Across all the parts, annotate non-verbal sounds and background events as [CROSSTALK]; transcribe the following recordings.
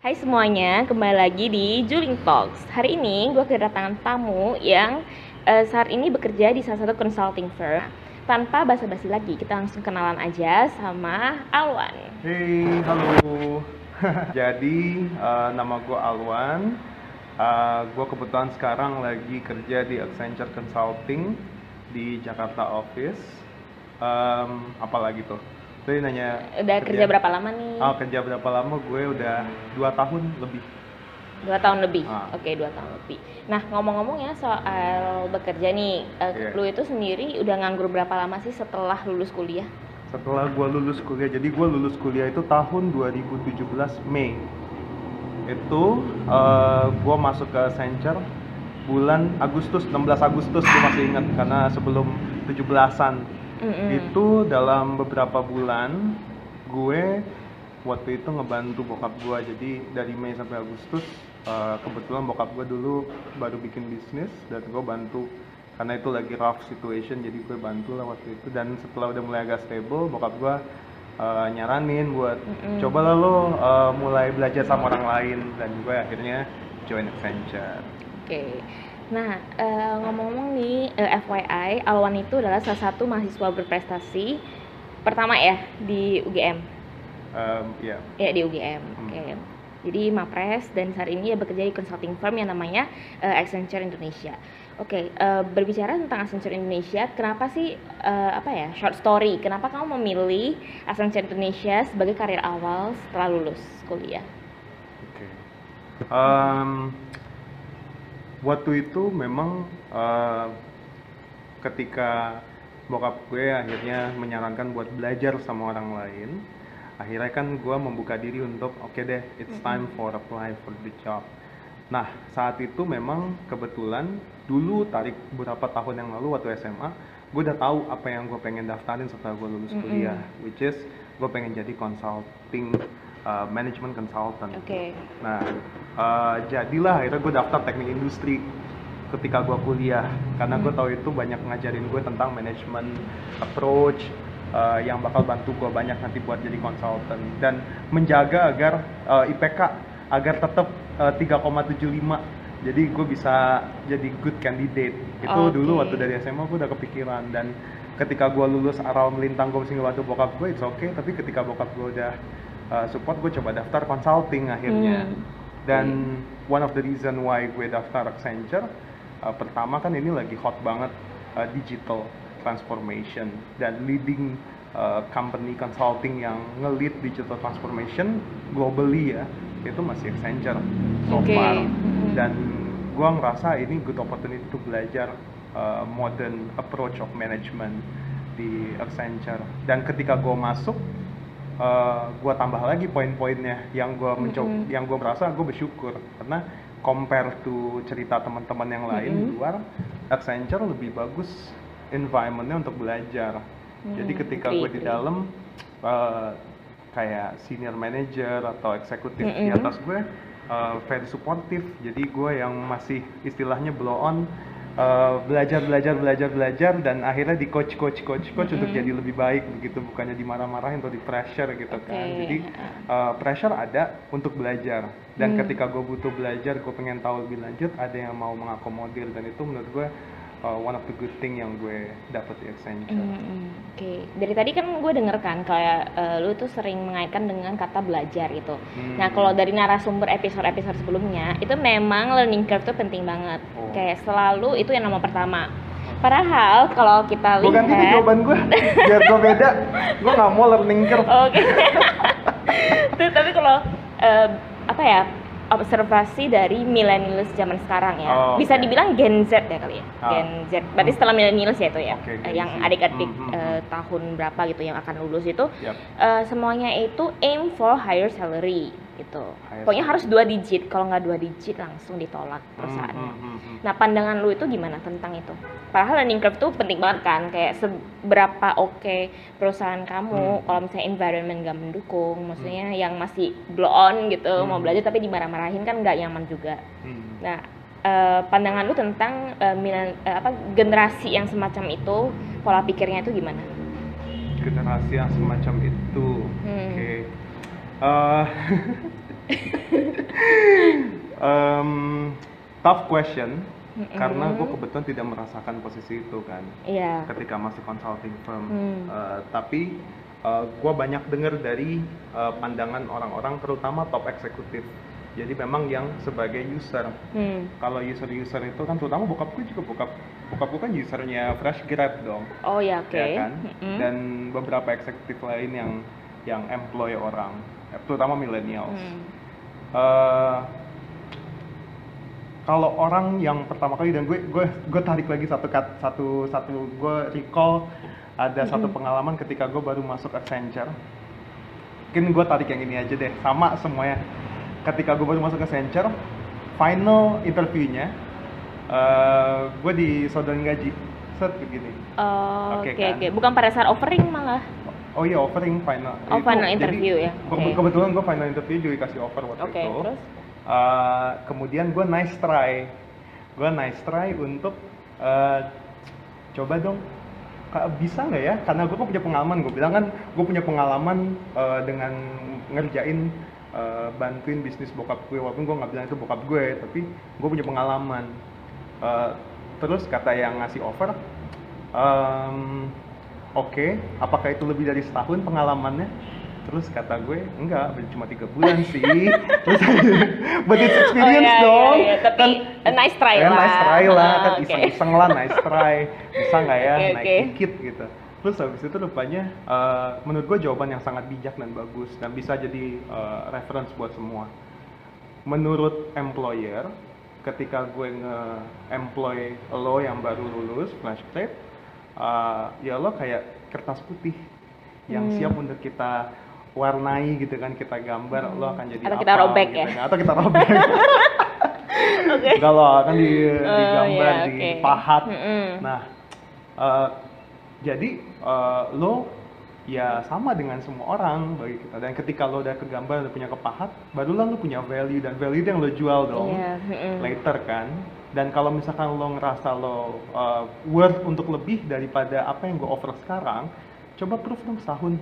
Hai semuanya, kembali lagi di Juling Talks. Hari ini gue kedatangan tamu yang eh, saat ini bekerja di salah satu consulting firm. Tanpa basa-basi lagi, kita langsung kenalan aja sama Alwan. Hey, halo. [LAUGHS] Jadi uh, nama gue Alwan. Uh, gue kebetulan sekarang lagi kerja di Accenture Consulting di Jakarta office. Um, apalagi tuh? Tadi nanya. Udah kerja, berapa lama nih? Oh, kerja berapa lama? Gue udah dua tahun lebih. Dua tahun lebih. Ah. Oke, dua tahun lebih. Nah, ngomong-ngomong ya soal bekerja nih, eh, Iya. lu itu sendiri udah nganggur berapa lama sih setelah lulus kuliah? Setelah gue lulus kuliah, jadi gue lulus kuliah itu tahun 2017 Mei. Itu gue masuk ke Accenture bulan Agustus, 16 Agustus gue masih ingat karena sebelum 17-an. Mm-mm. Itu dalam beberapa bulan gue waktu itu ngebantu bokap gue. Jadi dari Mei sampai Agustus eh, kebetulan bokap gue dulu baru bikin bisnis dan gue bantu karena itu lagi rough situation jadi gue bantu lah waktu itu dan setelah udah mulai agak stable bokap gue eh, nyaranin buat Mm-mm. cobalah lo eh, mulai belajar sama orang lain dan gue akhirnya join Accenture. Oke. Nah, eh, ngomong-ngomong nih, eh, FYI, Alwan itu adalah salah satu mahasiswa berprestasi pertama ya di UGM. Em, ya Ya, di UGM. Hmm. Oke. Jadi Mapres dan saat ini dia bekerja di consulting firm yang namanya eh, Accenture Indonesia. Oke, eh, berbicara tentang Accenture Indonesia, kenapa sih eh, apa ya short story? Kenapa kamu memilih Accenture Indonesia sebagai karir awal setelah lulus kuliah? Oke. Em, waktu itu memang eh, ketika bokap gue akhirnya menyarankan buat belajar sama orang lain, akhirnya kan gue membuka diri untuk oke deh, it's time for apply for the job. Nah saat itu memang kebetulan dulu tarik beberapa tahun yang lalu waktu SMA, gue udah tahu apa yang gue pengen daftarin setelah gue lulus kuliah, which is gue pengen jadi consulting uh, management consultant. Oke. Nah, eh, jadilah akhirnya gue daftar teknik industri ketika gue kuliah. Karena gue tahu itu banyak ngajarin gue tentang manajemen approach eh, yang bakal bantu gue banyak nanti buat jadi konsultan dan menjaga agar eh, IPK agar tetap eh, 3,75 jadi gue bisa jadi good candidate. Itu Oke. dulu waktu dari SMA gue udah kepikiran. Dan ketika gue lulus aral melintang gue mesti ngebantu bokap gue it's okay. Tapi ketika bokap gue udah uh, support gue coba daftar consulting akhirnya Hmm. dan one of the reason why gue daftar Accenture uh, pertama kan ini lagi hot banget uh, digital transformation dan leading uh, company consulting yang nge-lead digital transformation globally ya itu masih Accenture so Oke. far Mhm. dan gue ngerasa ini good opportunity to belajar uh, modern approach of management di Accenture dan ketika gue masuk uh, gue tambah lagi poin-poinnya yang gue mencoba Mhm. yang gue merasa gue bersyukur karena compare to cerita teman-teman yang lain di Mhm. luar Accenture lebih bagus environmentnya untuk belajar jadi Hmm, ketika gue di dalam uh, kayak senior manager atau eksekutif di Mhm. atas gue uh, very supportive jadi gue yang masih istilahnya blow on uh, belajar belajar belajar belajar dan akhirnya di coach coach coach coach untuk Mhm. jadi lebih baik begitu bukannya dimarah-marahin atau di pressure gitu kan Oke. jadi uh, pressure ada untuk belajar dan Hmm. ketika gue butuh belajar gue pengen tahu lebih lanjut ada yang mau mengakomodir dan itu menurut gue uh, one of the good thing yang gue dapet di Accenture Hmm, Oke, dari tadi kan gue denger kan kayak eh, lu tuh sering mengaitkan dengan kata belajar gitu. Hmm. Nah kalau dari narasumber episode-episode sebelumnya itu memang learning curve tuh penting banget. Oh. Kayak selalu itu yang nomor pertama. Padahal kalau kita gue lihat, ganti nih jawaban gue biar gue beda gue nggak mau learning curve Oke. [LAUGHS] Tuh, tapi kalau eh, apa ya observasi dari millennials zaman sekarang ya, Oh, bisa dibilang Gen Z ya kali ya, Ah. Gen Z. Berarti setelah millennials ya itu ya, Gen yang adik-adik Hmm, hmm, eh, tahun berapa gitu yang akan lulus itu Yap. eh, semuanya itu aim for higher salary gitu. Pokoknya harus dua digit, kalau nggak dua digit langsung ditolak perusahaannya. Hmm, hmm, hmm, hmm. Nah, pandangan lu itu gimana tentang itu? Padahal learning curve tuh penting banget kan, kayak seberapa oke perusahaan kamu Hmm. kalau misalnya environment gak mendukung, maksudnya yang masih blow on gitu, mau Hmm. belajar tapi dimarah-marahin kan nggak nyaman juga. Hmm. Nah, eh, pandangan lu tentang eh, milen- eh, apa generasi yang semacam itu, pola pikirnya itu gimana? generasi yang semacam itu Hmm. oke Eh, [LAUGHS] Em, tough question Mm-mm. karena gue kebetulan tidak merasakan posisi itu kan Iya. ketika masuk consulting firm. Hmm. Eh, tapi gue banyak dengar dari eh, pandangan orang-orang terutama top eksekutif. Jadi memang yang sebagai user. Hmm. Kalau user-user itu kan terutama bokap gue juga bokap bokap gue kan usernya fresh grad dong. Oh ya oke. ya kan? Mm-mm. Dan beberapa eksekutif lain yang yang employ orang, eh, terutama millennials. Hmm. Eh, kalau orang yang pertama kali dan gue gue gue tarik lagi satu kat, satu satu gue recall ada satu pengalaman ketika gue baru masuk Accenture. Mungkin gue tarik yang ini aja deh, sama semuanya. Ketika gue baru masuk Accenture, final interviewnya, eh gue disodorin gaji, set begini. Oh, Oke, Oke kan? oke. Bukan pada saat offering malah. Oh iya offering final. Oh, Itu- final jadi, interview ya? ke- Oke. Kebetulan gue final interview juga dikasih offer waktu Oke, itu. terus? Uh, kemudian gue nice try, gue nice try untuk uh, coba dong bisa nggak ya? Karena gue punya pengalaman, gue bilang kan gue punya pengalaman uh, dengan ngerjain uh, bantuin bisnis bokap gue, walaupun gue nggak bilang itu bokap gue, tapi gue punya pengalaman. Uh, terus kata yang ngasih offer, um, oke, apakah itu lebih dari setahun pengalamannya? Terus kata gue, enggak, cuma tiga bulan sih. [LAUGHS] Terus, but it's experience Oh, iya, dong. iya, iya. Tapi, Kan- nice try ya, lah. nice try lah, kan Ah, oke. iseng-iseng lah, nice try. Bisa nggak ya, Oke, naik oke. dikit gitu. Terus habis itu rupanya, eh, menurut gue jawaban yang sangat bijak dan bagus dan bisa jadi eh, reference buat semua. Menurut employer, ketika gue nge-employ lo yang baru lulus fresh grade, eh, ya lo kayak kertas putih yang Hmm. siap untuk kita warnai gitu kan kita gambar lo akan jadi Atau apa kita robek gitu ya? kan. atau kita robek [LAUGHS] Oke. enggak lo akan di, Oh, digambar iya, di oke. pahat Mm-mm. nah eh, jadi eh, lo ya sama dengan semua orang bagi kita dan ketika lo udah kegambar udah punya kepahat barulah lo punya value dan value itu yang lo jual dong Iya, mm-mm. Kan dan kalau misalkan lo ngerasa lo uh, worth untuk lebih daripada apa yang gue offer sekarang coba proof dong setahun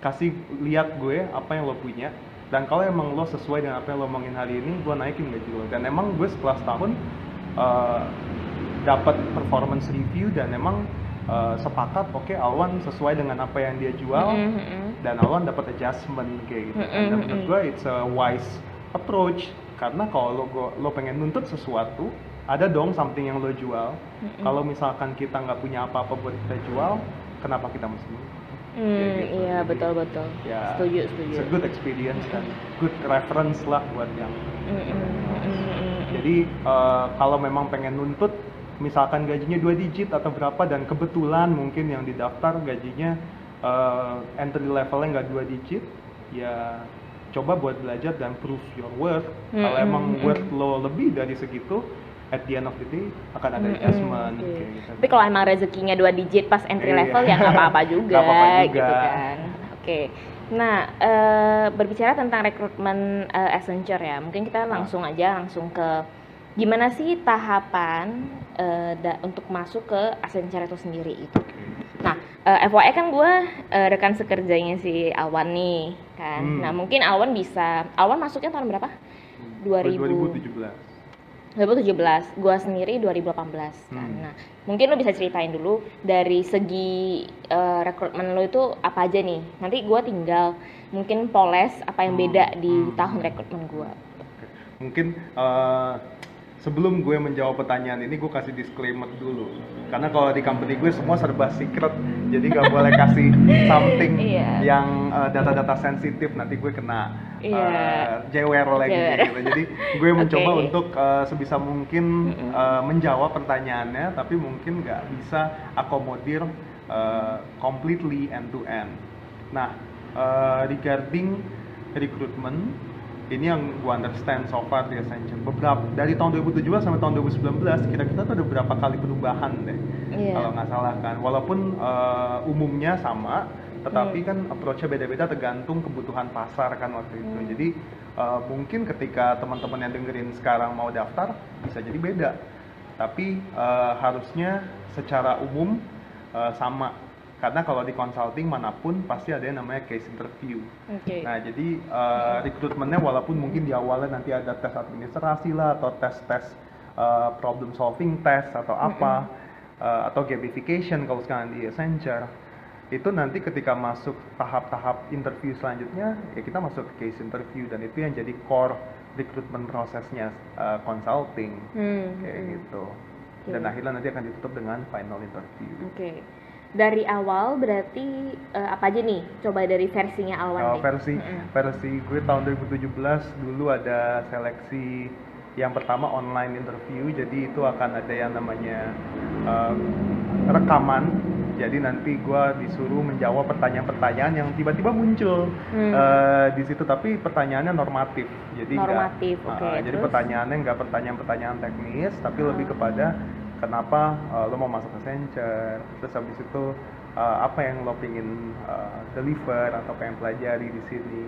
kasih lihat gue apa yang lo punya dan kalau emang lo sesuai dengan apa yang lo omongin hari ini gue naikin gaji lo dan emang gue setelah setahun uh, dapat performance review dan emang uh, sepakat oke Alwan sesuai dengan apa yang dia jual Mm-mm, mm-mm. dan Alwan dapat adjustment kayak gitu kan. Dan Mm-mm, menurut mm-mm. gue it's a wise approach karena kalau lo lo pengen nuntut sesuatu ada dong something yang lo jual. Mm-mm. Kalau misalkan kita nggak punya apa-apa buat kita jual, kenapa kita mesti? nuntut? Hmm, Kayak gitu. iya Jadi, betul betul. Ya, Setuju setuju. It's a good experience dan good reference lah buat yang. Mm-mm. Jadi eh, kalau memang pengen nuntut, misalkan gajinya dua digit atau berapa dan kebetulan mungkin yang didaftar gajinya eh, entry levelnya nggak dua digit, ya coba buat belajar dan prove your worth. Kalau Mm-mm, emang worth lo lebih dari segitu, at the end of the day akan ada Mm-mm, adjustment oke. kayak gitu. Tapi kalau emang rezekinya dua digit pas entry Iya. level ya nggak apa-apa [LAUGHS] juga, Nggak apa-apa juga. gitu kan. Oke. Nah, eh, berbicara tentang rekrutmen eh, Accenture ya, mungkin kita Ah. langsung aja langsung ke gimana sih tahapan eh, da- untuk masuk ke Accenture itu sendiri itu. Nah, eh, FYI kan gue eh, rekan sekerjanya si Alwan nih, kan. Hmm. Nah, mungkin Alwan bisa, Alwan masuknya tahun berapa? 2000. 2017. 2017, gua sendiri 2018 kan. Hmm. Nah, mungkin lo bisa ceritain dulu dari segi eh, rekrutmen lo itu apa aja nih. Nanti gua tinggal mungkin poles apa yang Hmm, beda di hmm. tahun rekrutmen gua. Oke. Mungkin eh, sebelum gue menjawab pertanyaan ini, gue kasih disclaimer dulu. Karena kalau di company gue semua serba secret, jadi nggak [LAUGHS] boleh kasih something Iya. yang eh, data-data sensitif. Nanti gue kena Iya. eh, jewer lagi. Jewer. Gitu. Jadi [LAUGHS] gue mencoba Oke. untuk eh, sebisa mungkin eh, menjawab pertanyaannya, tapi mungkin nggak bisa akomodir eh, completely end to end. Nah, eh, regarding recruitment ini yang gua understand so far di Accenture beberapa dari tahun 2017 sampai tahun 2019 kira-kira tuh ada berapa kali perubahan deh Iya. kalau nggak salah kan walaupun eh, umumnya sama tetapi Hmm. kan approach-nya beda-beda tergantung kebutuhan pasar kan waktu itu Hmm. jadi eh, mungkin ketika teman-teman yang dengerin sekarang mau daftar bisa jadi beda tapi eh, harusnya secara umum eh, sama karena kalau di consulting mana pun pasti ada yang namanya case interview Oke. Nah, jadi eh, rekrutmennya walaupun mungkin di awalnya nanti ada tes administrasi lah atau tes-tes eh, problem solving test atau apa eh, atau gamification kalau sekarang di Accenture itu nanti ketika masuk tahap-tahap interview selanjutnya ya kita masuk ke case interview dan itu yang jadi core recruitment prosesnya eh, consulting Hmm, kayak hmm. gitu. Oke. Dan akhirnya nanti akan ditutup dengan final interview. Oke. Dari awal berarti eh, apa aja nih? Coba dari versinya Alwan Kalau nih. versi Mm-mm. versi gue tahun 2017 dulu ada seleksi yang pertama online interview jadi itu akan ada yang namanya eh, rekaman jadi nanti gue disuruh menjawab pertanyaan-pertanyaan yang tiba-tiba muncul Hmm. eh, di situ tapi pertanyaannya normatif jadi Normatif, oke, eh, jadi terus? pertanyaannya nggak pertanyaan-pertanyaan teknis tapi lebih Ah. kepada kenapa eh, lo mau masuk ke Accenture? Terus habis itu eh, apa yang lo pingin eh, deliver atau pengen pelajari di sini?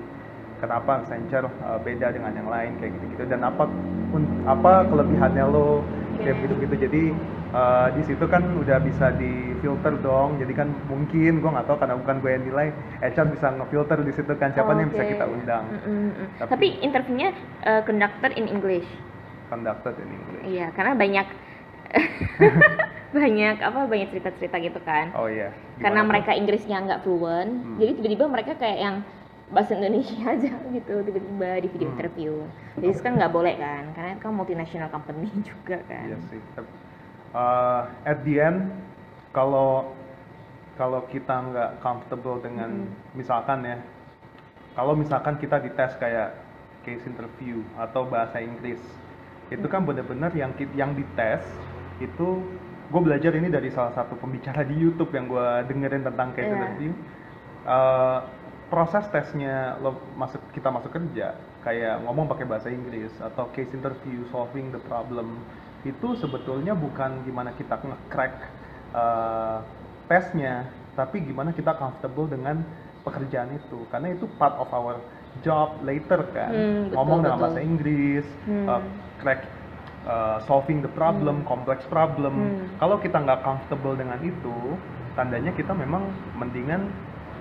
Kenapa Accenture eh, beda dengan yang lain? Kayak gitu-gitu. Dan apa un- apa kelebihannya lo kayak gitu-gitu. Jadi eh, di situ kan udah bisa difilter dong. Jadi kan mungkin gua nggak tahu karena bukan gue yang nilai HR bisa ngefilter di situ kan. Siapa nih yang bisa kita undang? Mm-mm, mm. Tapi- Tapi, interviewnya eh, conducted in English. conducted in English. Iya, karena banyak [LAUGHS] banyak apa banyak cerita-cerita gitu kan. oh iya karena Gimana tuh? mereka Inggrisnya nggak fluent, Hmm. jadi tiba-tiba mereka kayak yang bahasa Indonesia [LAUGHS] aja gitu tiba-tiba di video Hmm. interview. Jadi itu kan nggak boleh kan, karena itu kan multinational company [LAUGHS] juga kan. Iya sih. Uh, at the end kalau kalau kita nggak comfortable dengan Mm. misalkan ya, kalau misalkan kita dites kayak case interview atau bahasa Inggris, itu kan benar-benar yang yang dites itu gue belajar ini dari salah satu pembicara di YouTube yang gue dengerin tentang case Iya. interview. Uh, proses tesnya lo masuk kita masuk kerja kayak ngomong pakai bahasa Inggris atau case interview solving the problem itu sebetulnya bukan gimana kita nge-crack uh, tesnya tapi gimana kita comfortable dengan pekerjaan itu karena itu part of our job later kan Hmm, betul, ngomong betul. bahasa Inggris Hmm. uh, crack uh, solving the problem complex problem Hmm. kalau kita nggak comfortable dengan itu tandanya kita memang mendingan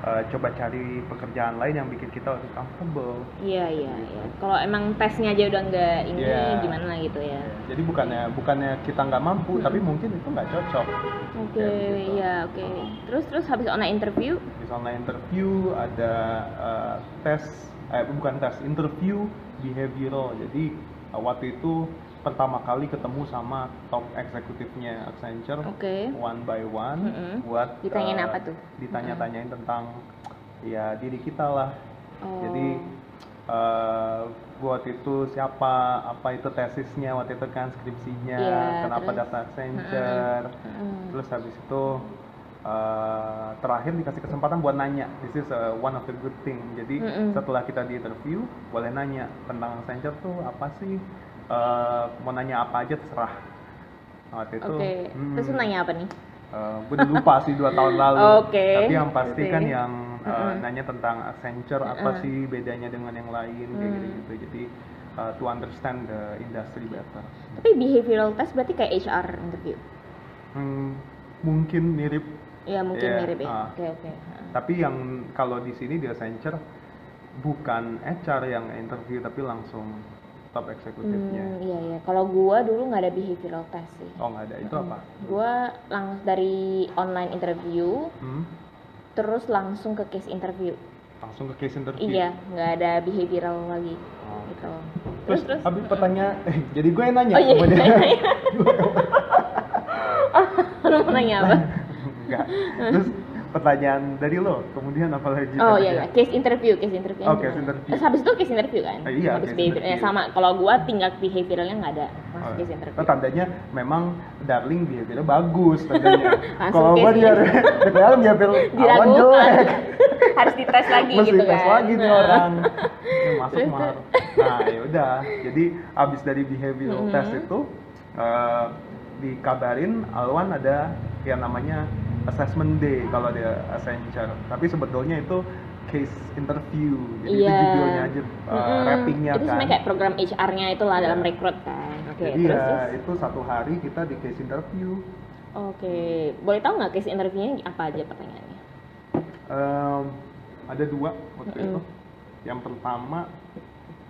uh, coba cari pekerjaan lain yang bikin kita lebih comfortable Iya iya iya. Kalau emang tesnya aja udah nggak ini Iya. gimana gitu ya. jadi bukannya bukannya kita nggak mampu Hmm. tapi mungkin itu nggak cocok Oke, Kayak gitu. iya oke. Terus terus habis online interview, di online interview ada uh, tes eh bukan tes interview behavioral jadi uh, waktu itu pertama kali ketemu sama top eksekutifnya Accenture oke. one by one Mm-mm. buat Ditanyain uh, apa tuh? ditanya-tanyain tentang ya diri kita lah Oh. jadi uh, waktu itu siapa apa itu tesisnya waktu itu kan skripsinya Iya, kenapa terus? data Accenture Mm-mm. terus habis itu uh, terakhir dikasih kesempatan buat nanya this is uh, one of the good thing jadi Mm-mm. setelah kita di interview boleh nanya tentang Accenture tuh apa sih Uh, mau nanya apa aja terserah waktu itu Oke. hmm, Terus nanya apa nih? gue udah lupa sih dua tahun [LAUGHS] lalu Oke, tapi yang pasti oke. kan yang uh, Mm-mm. nanya tentang Accenture apa Mm-mm. sih bedanya dengan yang lain kayak gitu gitu jadi uh, to understand the industry better Tapi behavioral test berarti kayak HR interview. Hmm, mungkin mirip Ya mungkin Iya, mirip ya. ah. Oke oke. Ah. tapi yang kalau di sini di Accenture bukan HR yang interview tapi langsung top eksekutifnya Hmm, iya iya. Kalau gua dulu nggak ada behavioral test sih. oh nggak ada itu apa Gua langsung dari online interview, Hmm, terus langsung ke case interview. langsung ke case interview Iya, nggak ada behavioral lagi. Oh. Gitu. terus, habis pertanyaan eh, jadi gue yang nanya Oh iya. kemudian. [LAUGHS] [LAUGHS] Lu mau nanya apa? enggak terus pertanyaan dari lo kemudian apa lagi Oh iya, ya? iya, case interview, case interview. Oh, case interview. Terus habis itu case interview kan? Eh, iya, Habis case behavior, ya interview. sama. Kalau gua tinggal behavioralnya nggak ada, masuk Oh, case interview. oh, tandanya memang darling behaviornya bagus tandanya [LAUGHS] kalau gue case dia DPL behavior awan jelek. [LAUGHS] Harus dites lagi mesti gitu tes kan. lagi nih Nah. orang Ini masuk mahal nah ya udah jadi abis dari behavioral Mhm. test itu eh, dikabarin Alwan ada yang namanya assessment day kalau di Accenture tapi sebetulnya itu case interview jadi itu Iya. judulnya aja uh, Mm-mm. wrappingnya Itu kan sebenarnya kayak program HR-nya itu lah dalam rekrut kan. Oke, jadi terus, ya terus? itu satu hari kita di case interview Oke, boleh tahu nggak case interviewnya apa aja pertanyaannya? Em, ada dua waktu Mm-mm. itu. Yang pertama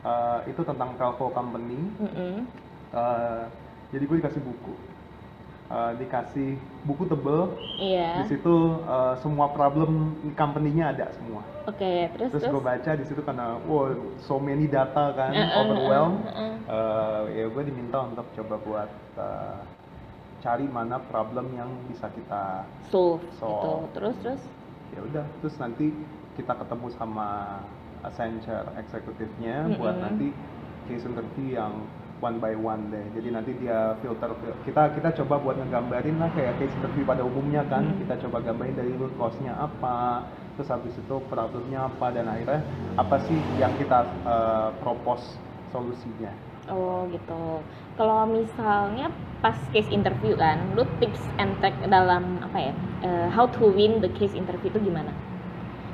eh, itu tentang telco company. Mm-mm. Eh, jadi gue dikasih buku, Eh, dikasih buku tebel. Iya. Di situ eh, semua problem company-nya ada semua. Oke, terus Terus terus. gue baca di situ karena wow so many data kan, Uh-uh, overwhelm. uh-uh, Eh, ya gue diminta untuk coba buat eh, cari mana problem yang bisa kita Solve gitu. Solve. Terus terus. ya udah terus nanti kita ketemu sama Accenture eksekutifnya buat Mm-mm. nanti case interview yang one by one deh jadi nanti dia filter kita kita coba buat ngegambarin lah kayak case interview pada umumnya kan Mm. kita coba gambarin dari root cause-nya apa terus habis itu problemnya apa dan akhirnya apa sih yang kita eh, propose solusinya Oh gitu. Kalau misalnya pas case interview kan, lu tips and trick dalam apa ya? eh, how to win the case interview itu gimana?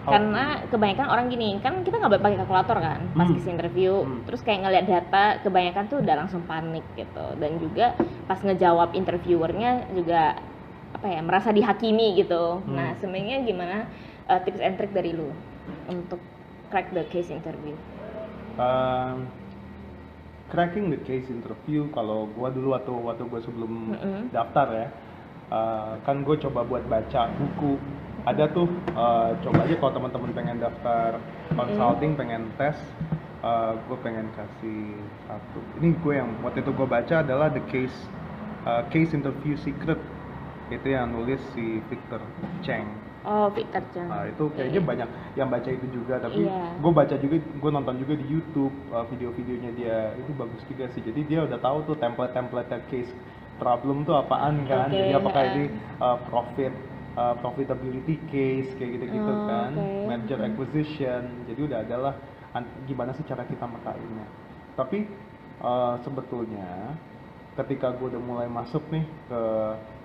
How- Karena kebanyakan orang gini, kan kita nggak pakai kalkulator kan pas Hmm. case interview. Hmm. Terus kayak ngeliat data, kebanyakan tuh udah langsung panik gitu. Dan juga pas ngejawab interviewernya juga apa ya merasa dihakimi gitu. Hmm. Nah sebenarnya gimana eh, tips and trick dari lu untuk crack the case interview? Um, cracking the case interview kalau gua dulu waktu waktu gua sebelum Mm-mm. daftar ya uh, kan gue coba buat baca buku ada tuh uh, coba aja kalau teman-teman pengen daftar consulting pengen tes uh, gue pengen kasih satu ini gue yang waktu itu gue baca adalah the case uh, case interview secret itu yang nulis si Victor Cheng Oh, Victor Chan. Nah, itu kayaknya Iya. banyak yang baca itu juga, tapi Iya. gue baca juga, gue nonton juga di YouTube uh, video-videonya dia itu bagus juga sih. Jadi dia udah tahu tuh template-template case problem tuh apaan kan. Oke, Jadi apakah ini uh, profit uh, profitability case kayak gitu-gitu Oh, kan, oke. merger Hmm. acquisition. Jadi udah adalah an- gimana sih cara kita mekainnya. Tapi uh, sebetulnya ketika gue udah mulai masuk nih ke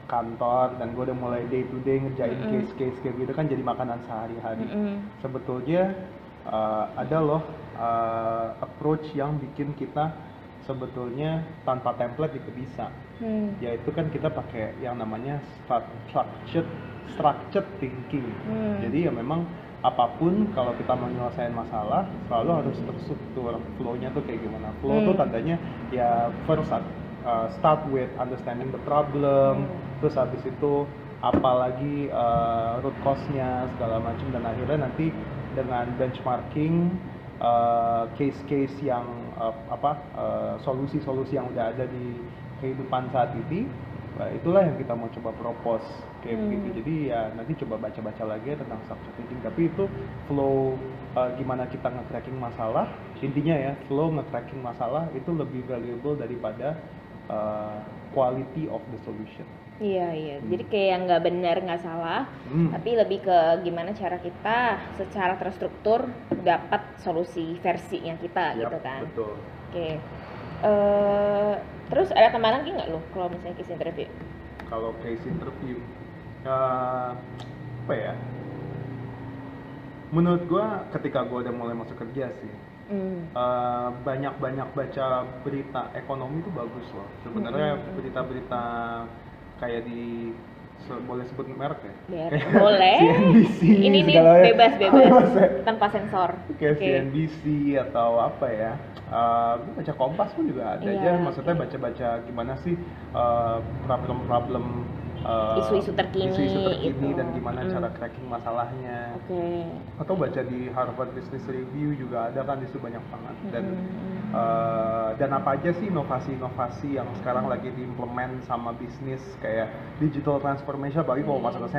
kantor dan gue udah mulai day to day ngerjain Mm-mm. case-case kayak gitu kan jadi makanan sehari-hari Mm-mm. sebetulnya uh, ada loh uh, approach yang bikin kita sebetulnya tanpa template juga bisa Hmm. yaitu kan kita pakai yang namanya stru- structured structured thinking Hmm. jadi ya memang apa pun kalau kita mau nyelesain masalah selalu harus terstruktur flow-nya tuh kayak gimana flow Hmm. tuh tandanya ya first uh, start with understanding the problem Hmm. terus habis itu apalagi uh, root cause-nya segala macam dan akhirnya nanti dengan benchmarking uh, case-case yang uh, apa uh, solusi-solusi yang udah ada di kehidupan saat ini Nah, itulah yang kita mau coba propose kayak Hmm. begitu. Jadi ya nanti coba baca-baca lagi ya tentang structure thinking. Tapi itu flow uh, gimana kita nge-cracking masalah. Intinya ya flow nge-cracking masalah itu lebih valuable daripada uh, quality of the solution. Iya iya. Hmm. Jadi kayak nggak benar nggak salah, Hmm. tapi lebih ke gimana cara kita secara terstruktur dapat solusi versinya kita Yap, gitu kan. Betul. Oke. Eh, terus ada tambahan lagi nggak lo kalau misalnya case interview? Kalau case interview, uh, apa ya? Menurut gua ketika gua udah mulai masuk kerja sih, Hmm. Uh, banyak-banyak baca berita ekonomi itu bagus loh. Sebenarnya Mm-mm. berita-berita kayak di se- boleh sebut merek ya? Kayak boleh. CNBC Ini nih ya. bebas bebas [LAUGHS] tanpa sensor. Kayak Oke. CNBC atau apa ya? Uh, gue baca Kompas pun juga ada Iya, aja. Maksudnya oke. baca-baca gimana sih uh, problem-problem uh, Isu-isu terkini isu-isu terkini gitu. dan gimana Mm. cara cracking masalahnya Oke. atau baca di Harvard Business Review juga ada kan di situ banyak banget dan Mm-mm. eh, dan apa aja sih inovasi-inovasi yang sekarang lagi diimplement sama bisnis kayak digital transformation apalagi kalau masuk ke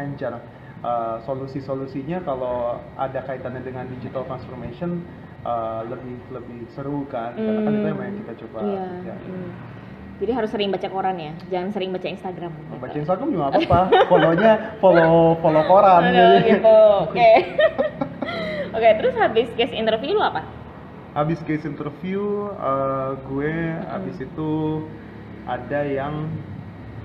eh, solusi-solusinya kalau ada kaitannya dengan digital transformation eh, lebih lebih seru kan karena kan itu yang kita coba kerjain. mm. Jadi harus sering baca koran ya, jangan sering baca Instagram. gitu. baca Instagram juga nggak apa-apa follownya follow follow koran Aduh, gitu. Oke. [LAUGHS] Oke, terus habis case interview lu apa? habis case interview eh, gue habis itu ada yang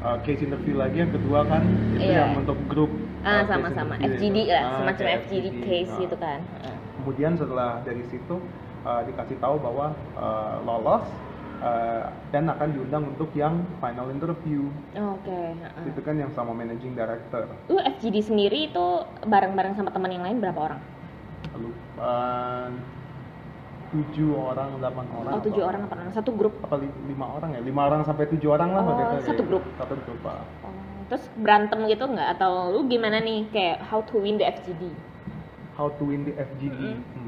eh, case interview lagi yang kedua kan itu Iya. yang untuk grup Ah, eh, case sama-sama FGD lah, Ah, semacam kayak FGD case Ah. gitu kan. Heeh. kemudian setelah dari situ eh, dikasih tahu bahwa eh, lolos uh, dan akan diundang untuk yang final interview Oke. heeh. itu kan yang sama managing director Lu FGD sendiri itu bareng-bareng sama teman yang lain berapa orang? uh, tujuh orang delapan orang Oh, tujuh orang apa orang? Satu grup. apa li- lima orang ya lima orang sampai tujuh orang lah Oh, itu, satu kayak- grup? satu grup Pak. Oh, terus berantem gitu nggak? Atau lu gimana nih kayak how to win the FGD? how to win the FGD Mm-mm. Hmm.